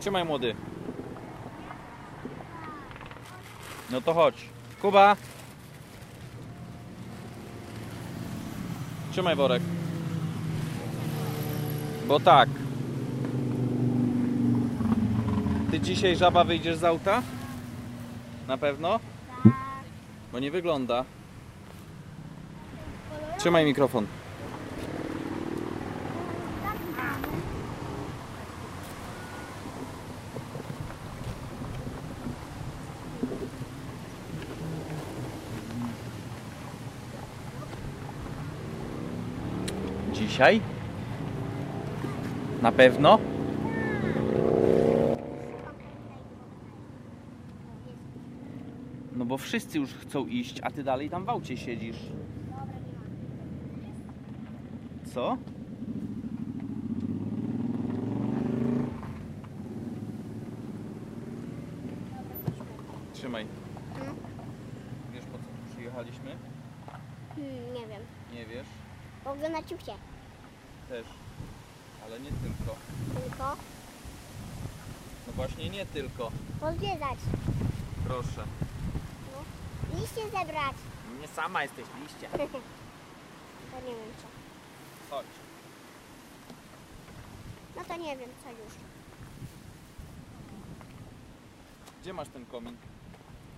Trzymaj młody. No to chodź. Kuba. Trzymaj worek. Bo tak. Ty dzisiaj żaba wyjdziesz z auta? Na pewno? Bo nie wygląda. Trzymaj mikrofon. Dzisiaj? Na pewno? No bo wszyscy już chcą iść, a ty dalej tam w aucie siedzisz. Co? Trzymaj. Mhm. Wiesz po co tu przyjechaliśmy? Hmm, nie wiem. Nie wiesz? Oglądać ciuchcie. Też. Ale nie tylko. Tylko No właśnie nie tylko. pozwiedzać. Proszę. Liście zebrać. Nie sama jesteś liście. To nie wiem co. Chodź. No to nie wiem co już. Gdzie masz ten komin?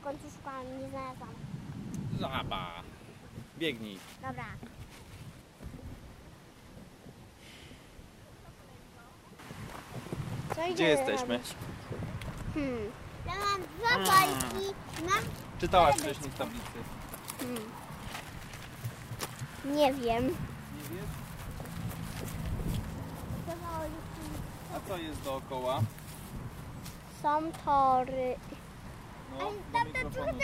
W końcu szukałam, nie znalazłam. Żaba. Biegnij. Dobra. Gdzie jesteśmy? Hmm. Ja mam dwa bajki. Mam... Czytałaś wcześniej w tablicy. Hmm. Nie wiem. Nie wiesz? A co jest dookoła? Są tory. No, do mikrofonu.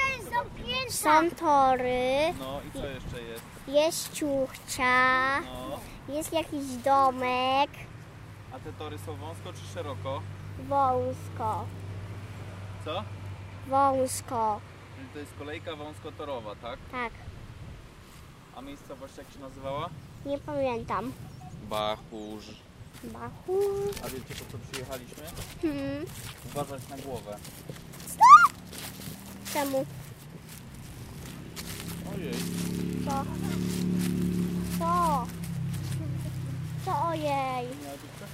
Są tory. No i co jeszcze jest? Jest ciuchcia. No. Jest jakiś domek. A te tory są wąsko czy szeroko? Wąsko. Co? Wąsko. Czyli to jest kolejka wąskotorowa, tak? Tak. A miejscowość jak się nazywała? Nie pamiętam. Bachórz. Bachu. A wiecie po co przyjechaliśmy? Hmm. Uważać na głowę. Czemu? Ojej. Co? Co? Co ojej?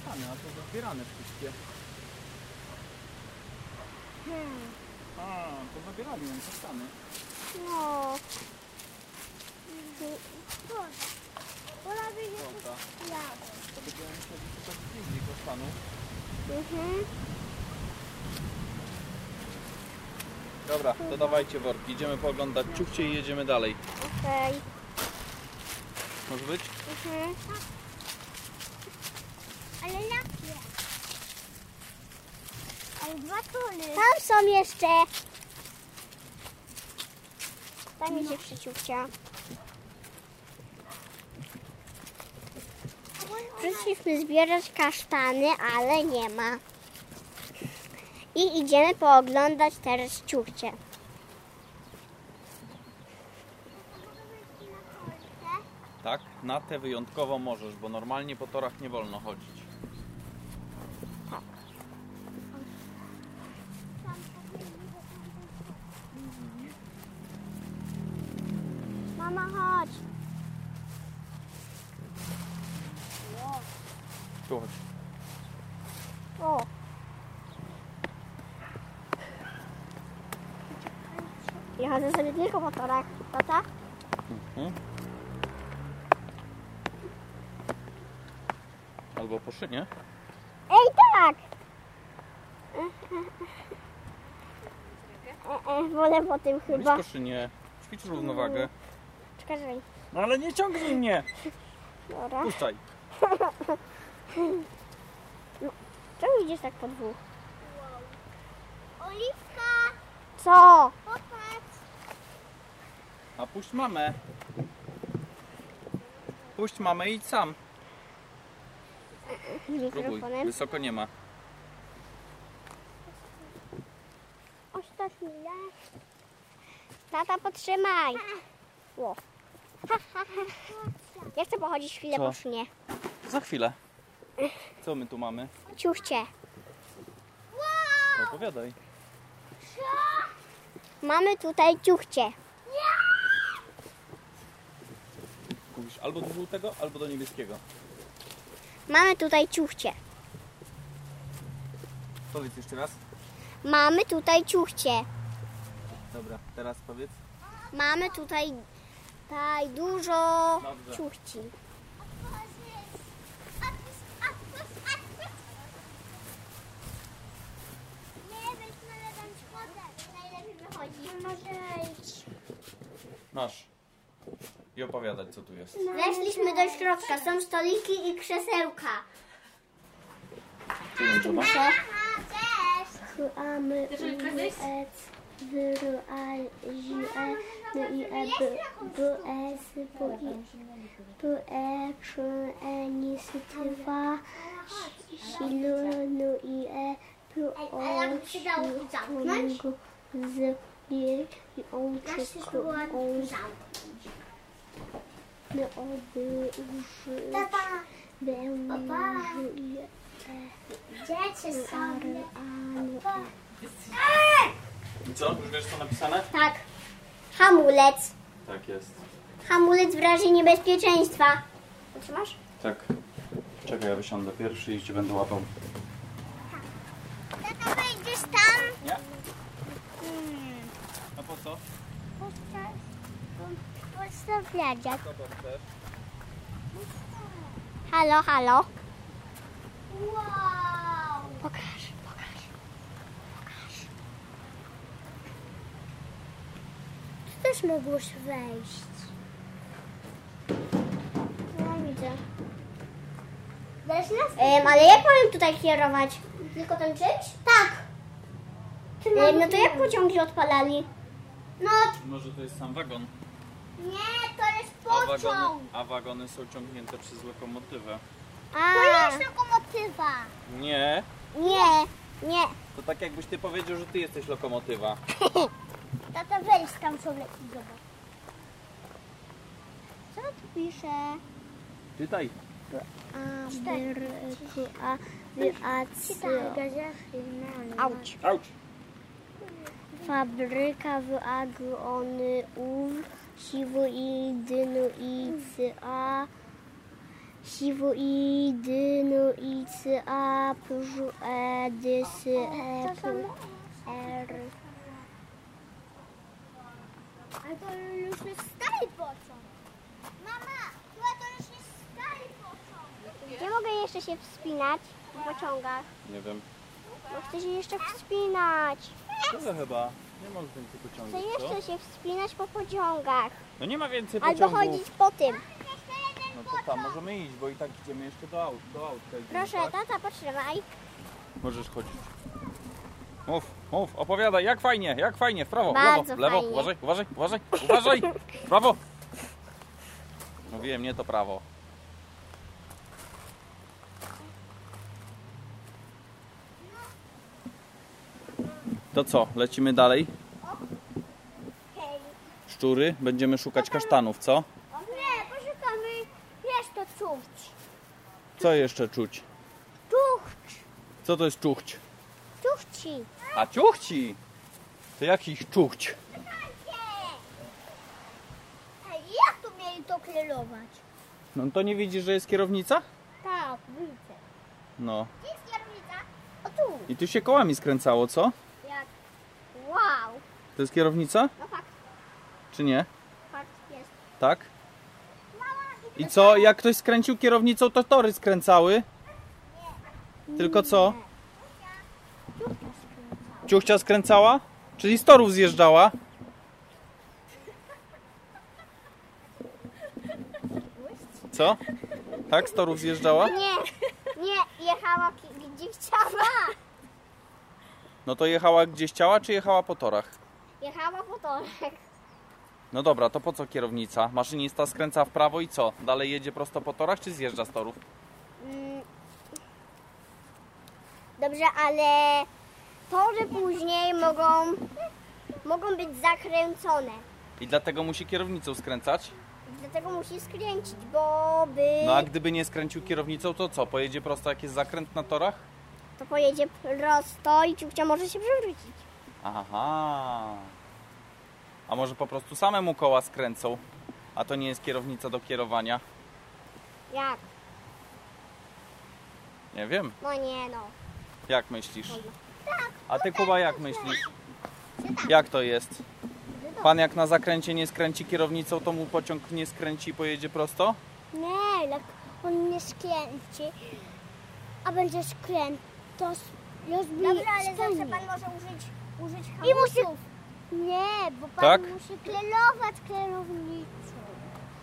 Kasztany, a to zabierane wszystkie. Hmm. A, to zabierali nam kasztany. No. Wolałbym Dobra. jadę. To będziemy musieli szukać gdzie indziej kasztanów. Mhm. Dobra, to dawajcie worki. Idziemy pooglądać ciuchcie i jedziemy dalej. Okej. Może być? Mhm. Ale jakie? Ale dwa tuny. Tam są jeszcze. Tam idzie przyciupcia. Przyszliśmy zbierać kasztany, ale nie ma. I idziemy pooglądać teraz ciuchcie. Tak, na te wyjątkowo możesz, bo normalnie po torach nie wolno chodzić. Mama, chodź. Chodź. O. Ja chodzę sobie tylko po torach, tata. Mhm. Albo po szynie. Ej, tak! E, e, wolę po tym chyba. Blisko szynie. Ćwicz równowagę. Czekaj. No ale nie ciągnij mnie! Dobra. Puszczaj. Czemu idziesz tak po dwóch? Oliwka, Co? popatrz. A puść mamę. Puść mamę i idź sam. Próbuj. Mikrofonem. Wysoko nie ma. Ostatni Tata, potrzymaj. Ło. Ja chcę pochodzić chwilę Co? po szynie. Za chwilę. Co my tu mamy? Ciuchcie. Wow, Opowiadaj. Mamy tutaj ciuchcie. Mówisz albo do żółtego, albo do niebieskiego. Mamy tutaj ciuchcie. Powiedz jeszcze raz. Mamy tutaj ciuchcie. Dobra, teraz powiedz. Mamy tutaj, tutaj dużo Dobrze. ciuchci. Masz. I opowiadać, co tu jest. Weszliśmy do środka. Są stoliki i krzesełka. Tu jest zobacz. A, my, u, e, c, w, r, a, zi, e, n, i, e, b, b, e, s, b, i, b, e, cz, e, ni, s, t, wa, si, l, n, i, e, p, o, ć, u, n, g, z, i, i, on, k, on, n, o, b, u, ż, b, u, ż, i, e, Dzieci e. I co? Już wiesz, co napisane? Tak. Hamulec. Tak jest. Hamulec w razie niebezpieczeństwa. Utrzymasz? Tak. Czekaj, ja wysiądę pierwszy i cię będę łapał. Tata, wejdziesz tam? Nie? Po co? Chcesz? Halo, halo. Wow. Pokaż, pokaż. Pokaż. Tu też mogłeś wejść. No widzę. Um, ale jak mamy tutaj kierować? Tylko tym czymś? Tak. Um, no to jak pociągi odpalali? No, Może to jest sam wagon. nie, to jest A wagony, a wagony są ciągnięte przez lokomotywę. To jest lokomotywa. Nie. Nie, nie. To tak jakbyś ty powiedział, że ty jesteś lokomotywa. Tata, wejdź tam sobie i zobacz. Co tu pisze? Czytaj. A, b, k, a, a, c, Auć. Auć. Fabryka w a, g, o, n, u, siwu i, d, n, i, c, a, siwu i, d, n, i, c, a, p, ż, e, d, s, e, p, r. Ale to już jest stary pociąg. Mama, chyba to już jest stary pociąg. Gdzie mogę jeszcze się wspinać w pociągach? Nie wiem. Bo chcę się jeszcze wspinać. Tyle chyba. Nie mam więcej Chcę pociągów, co? jeszcze się wspinać po pociągach. No nie ma więcej Albo pociągów. chodzić po tym. No to tam możemy iść, bo i tak idziemy jeszcze do aut, do autka. idziemy, Proszę, tak? tata, potrzymaj. Możesz chodzić. Mów, mów, opowiadaj, jak fajnie, jak fajnie, w prawo, w Bardzo lewo, w lewo, fajnie. uważaj, uważaj, uważaj, uważaj, w prawo. Mówiłem, nie to prawo. Co, lecimy dalej? Szczury, będziemy szukać kasztanów, co? Nie, poszukamy. To czuć. Co jeszcze czuć? Czuć. Co to jest czuchć? Czuchci. A ciuchci! To jakich czuchć? Jak tu mieli to kierować? No to nie widzisz, że jest kierownica? Tak, widzę. No. Gdzie jest kierownica? O tu. I tu się kołami skręcało, co? To jest kierownica? No fakt, Czy nie? fakt jest. Tak? I co? Jak ktoś skręcił kierownicą, to tory skręcały? Tylko co? Ciuchcia skręcała? Czyli z torów zjeżdżała? Co? Tak, z torów zjeżdżała? Nie, nie, jechała gdzie chciała. No to jechała gdzieś ciała, czy jechała po torach? Jechała po. No dobra, to po co kierownica? Maszynista skręca w prawo i co? Dalej jedzie prosto po torach, czy zjeżdża z torów? Mm. Dobrze, ale tory później mogą, mogą być zakręcone. I dlatego musi kierownicą skręcać? Dlatego musi skręcić, bo by... No a gdyby nie skręcił kierownicą, to co? Pojedzie prosto jak jest zakręt na torach? to pojedzie prosto i ciupcia może się przewrócić. Aha. A może po prostu samemu koła skręcą? A to nie jest kierownica do kierowania? Jak? Nie wiem. No nie no. Jak myślisz? A ty Kuba jak myślisz? Jak to jest? Pan jak na zakręcie nie skręci kierownicą, to mu pociąg nie skręci i pojedzie prosto? Nie, jak on nie skręci, a będzie skręt, to rozbije Dobra, ale zawsze pan może użyć, użyć I musi... hamulców. Nie, bo pan Tak? musi klerować kierownicą.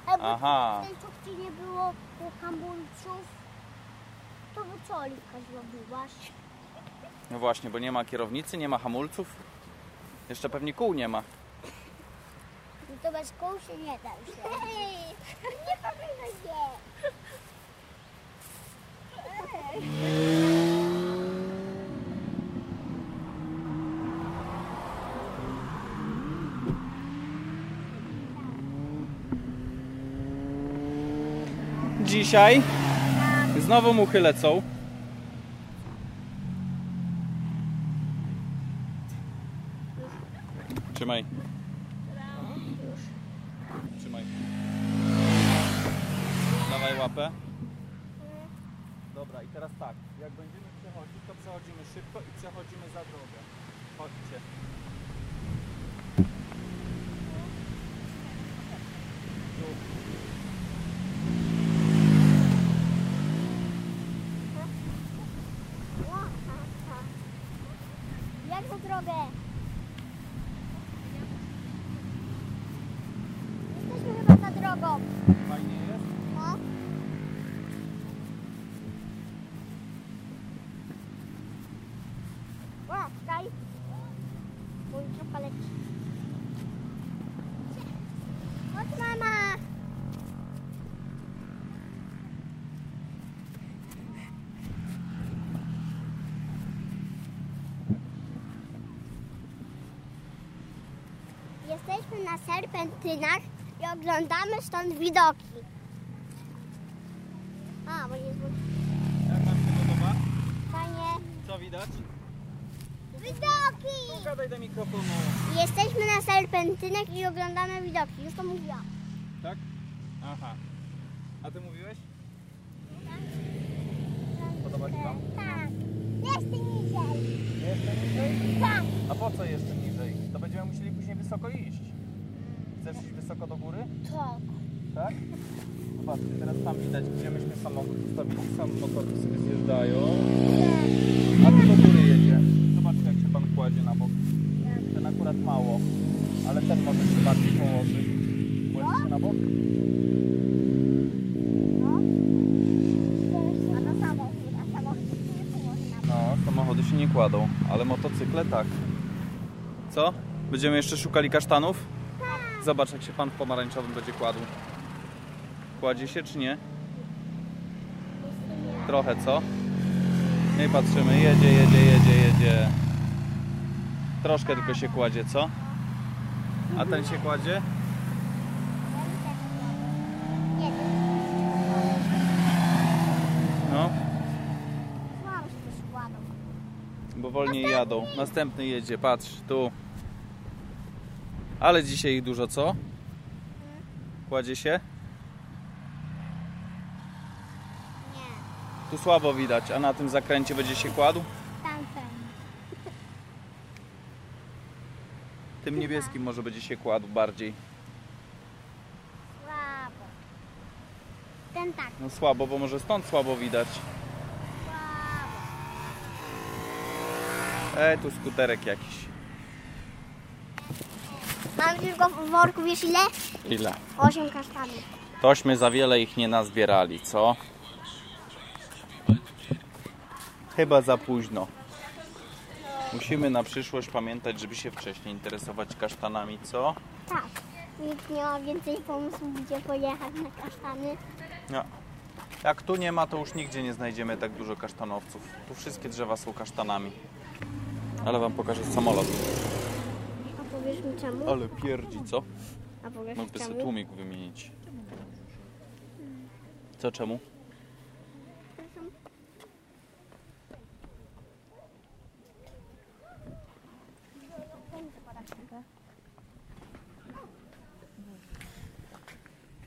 Jakby Aha. w tej nie było hamulców, to by co Oliwka zrobiłaś? No właśnie, bo nie ma kierownicy, nie ma hamulców. Jeszcze pewnie kół nie ma. No to bez kół się nie da już. nie pamiętaj, nie. Dzisiaj znowu muchy lecą. Trzymaj. Trzymaj. Dawaj łapę. Dobra, i teraz tak. Jak będziemy przechodzić, to przechodzimy szybko i przechodzimy za drogę. Chodźcie. Jak za drogę? Jesteśmy chyba za drogą. Fajnie jest? No. O, czekaj. Mój trochę leci. Chodź mama. Jesteśmy na serpentynach i oglądamy stąd widoki. A, bo nie zło- Jak Wam się podoba? Fajnie. Co widać? Widoki! Gadaj do mikrofonu. Jesteśmy na serpentynach i oglądamy widoki. Już to mówiłam. Tak? Aha. A ty mówiłeś? Podoba ci Wam? Tak. Jeszcze niżej. Jeszcze niżej? Tak. A po co jeszcze niżej? To będziemy musieli później wysoko iść. Chcesz iść wysoko do góry? Tak. Tak? Zobaczcie, teraz tam widać, gdzie myśmy samochód ustawili. Samochody sobie zjeżdżają. A tu do góry jedzie. Zobaczcie, jak się pan kładzie na bok. Ten akurat mało, ale ten może się bardziej położyć. Kładzie się na bok? No. No, samochody się nie kładą, ale motocykle tak. Co? Będziemy jeszcze szukali kasztanów? Zobacz, jak się pan w pomarańczowym będzie kładł. Kładzie się czy nie? Trochę, co? Nie patrzymy, jedzie, jedzie, jedzie, jedzie. Troszkę tylko się kładzie, co? A ten się kładzie? No, bo wolniej jadą. Następny jedzie, patrz, tu. Ale dzisiaj ich dużo, co? Kładzie się? Nie, Tu słabo widać, a na tym zakręcie będzie się kładł? tamten. Tym niebieskim może będzie się kładł bardziej. Słabo. Ten tak, No słabo, bo może stąd słabo widać. słabo. E, tu skuterek jakiś. Mam tylko w worku, wiesz ile? Ile? Osiem kasztanów. Tośmy za wiele ich nie nazbierali, co? Chyba za późno. Musimy na przyszłość pamiętać, żeby się wcześniej interesować kasztanami, co? Tak. Nikt nie ma więcej pomysłów, gdzie pojechać na kasztany. No. Jak tu nie ma, to już nigdzie nie znajdziemy tak dużo kasztanowców. Tu wszystkie drzewa są kasztanami. Ale wam pokażę samolot powiesz mi czemu? Ale pierdzi, co? A powiesz Mógłby sobie tłumik wymienić. Co czemu?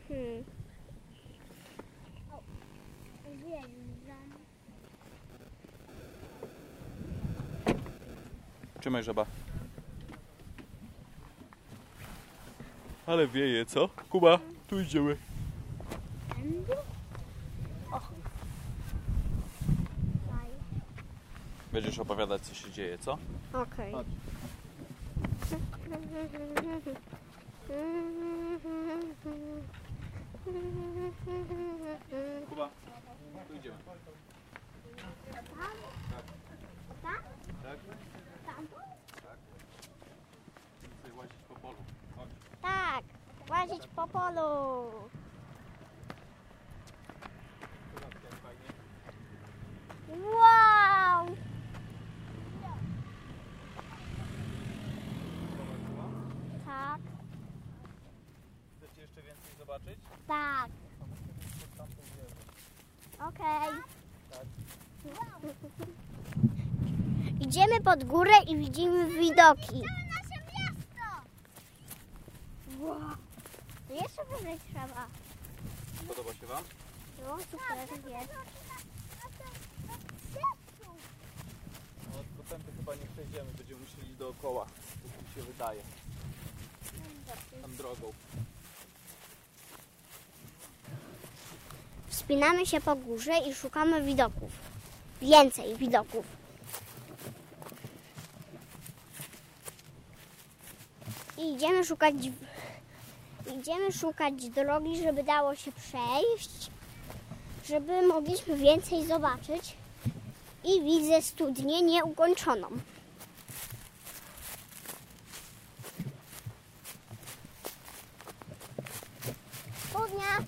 Hmm. Trzymaj. Ale wieje, co? Kuba, tu idziemy. Będziesz opowiadać, co się dzieje, co? Okej. Chodź. Kuba, tu idziemy. Tak. Tak? Tak. Sobie łazić po polu. Łazić po polu. Wow! Tak, Chcecie jeszcze więcej zobaczyć? tak, okej. Tak. Idziemy pod górę i widzimy widoki. nasze miasto! Wow. Jeszcze wyżej trzeba. Podoba się Wam? No, super jest. No, bo tędy chyba nie przejdziemy, będziemy musieli dookoła. Tak mi się wydaje. Tam drogą. Wspinamy się po górze i szukamy widoków. Więcej widoków. I idziemy szukać, idziemy szukać drogi, żeby dało się przejść, żeby mogliśmy więcej zobaczyć. I widzę studnię nieukończoną. Studnia!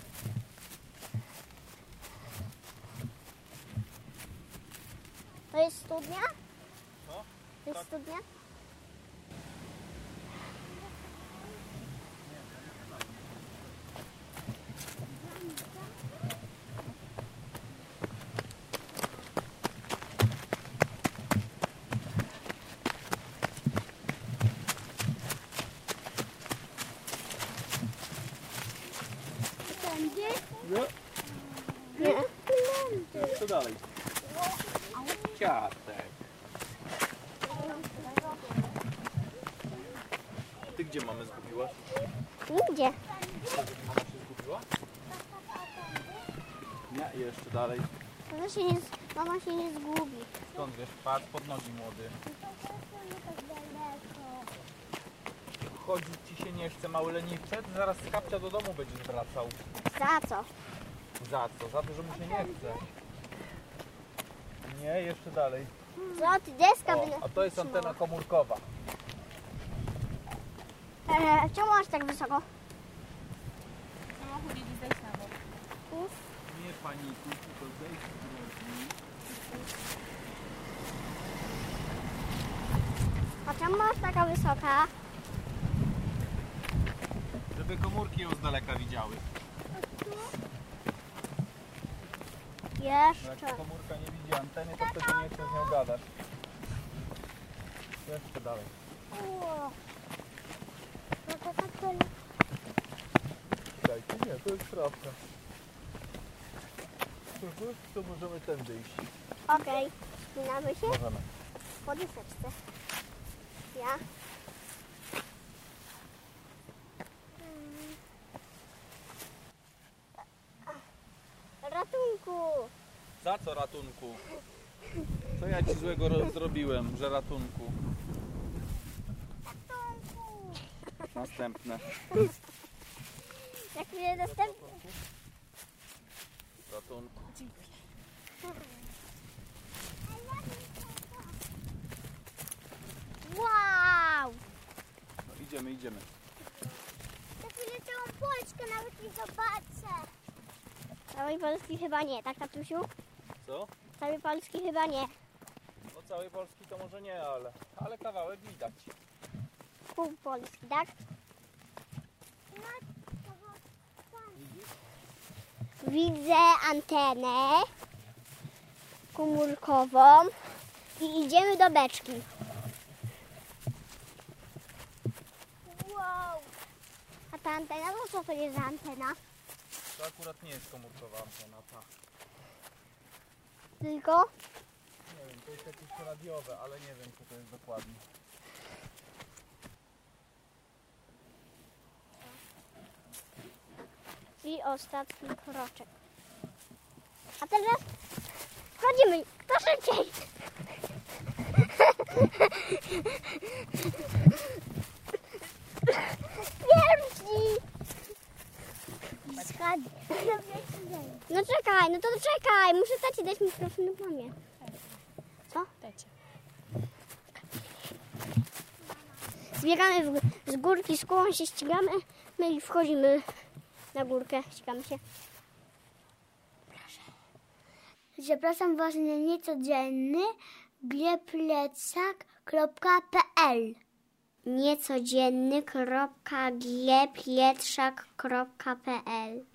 To jest studnia? Co? To jest Tak. studnia? Tędy? Nie. Nie. Co dalej? Ciatek. Ty gdzie mamy zgubiłaś? Nigdzie. Nie, jeszcze dalej. Mama się nie, mama się nie zgubi. Skąd wiesz? Patrz pod nogi młody. Chodzić ci się nie chce, mały leniwcze? Ty zaraz z kapcia do domu będziesz wracał. Za co? Za co? Za to, że mu się nie chce. Nie, jeszcze dalej. Co ty, deska O, a to jest antena komórkowa. E, czemu masz tak wysoko? Samochód idzie zejść na bok. Uf. Nie panikuj, tylko zejdź z drogi. A czemu masz taka wysoka? Żeby komórki ją z daleka widziały. Jak Jeszcze. komórka nie widzi anteny, to wtedy nie chce z nią gadać. Jeszcze dalej. No to tak to... Czekajcie, nie, to jest trawka. Mhm, To możemy tędy iść. Okej, spinamy się Możemy. po deseczce. Ja. Ratunku! Za co ratunku? Co ja ci złego ro- zrobiłem, że? Ratunku! Następne. Jak mnie następny... Ratunku. Wow! No idziemy, idziemy. To chwilę całą Polskę nawet nie zobaczę. Całej Polski chyba nie, tak tatusiu? Co? Całej Polski chyba nie. No całej Polski to może nie, ale, ale kawałek widać. Pół Polski, tak? Widzę antenę komórkową i idziemy do beczki. Wow! A ta antena, no co to jest za antena? To akurat nie jest komórkowa antena, ta. Tylko Nie, wiem, to jest jakieś radiowe, ale nie wiem co to jest dokładnie. I ostatni kroczek. A teraz wchodzimy. Kto szybciej? Pierwsi! Schody. No czekaj, no to czekaj. Muszę tacie dać mikrofon na mamie. Co? Dajcie. Zbiegamy w, z górki, z kołem się ścigamy, my i wchodzimy na górkę, ścigamy się. Zapraszam Was na niecodzienny gleplecak.pl niecodzienny.glepietrzak.pl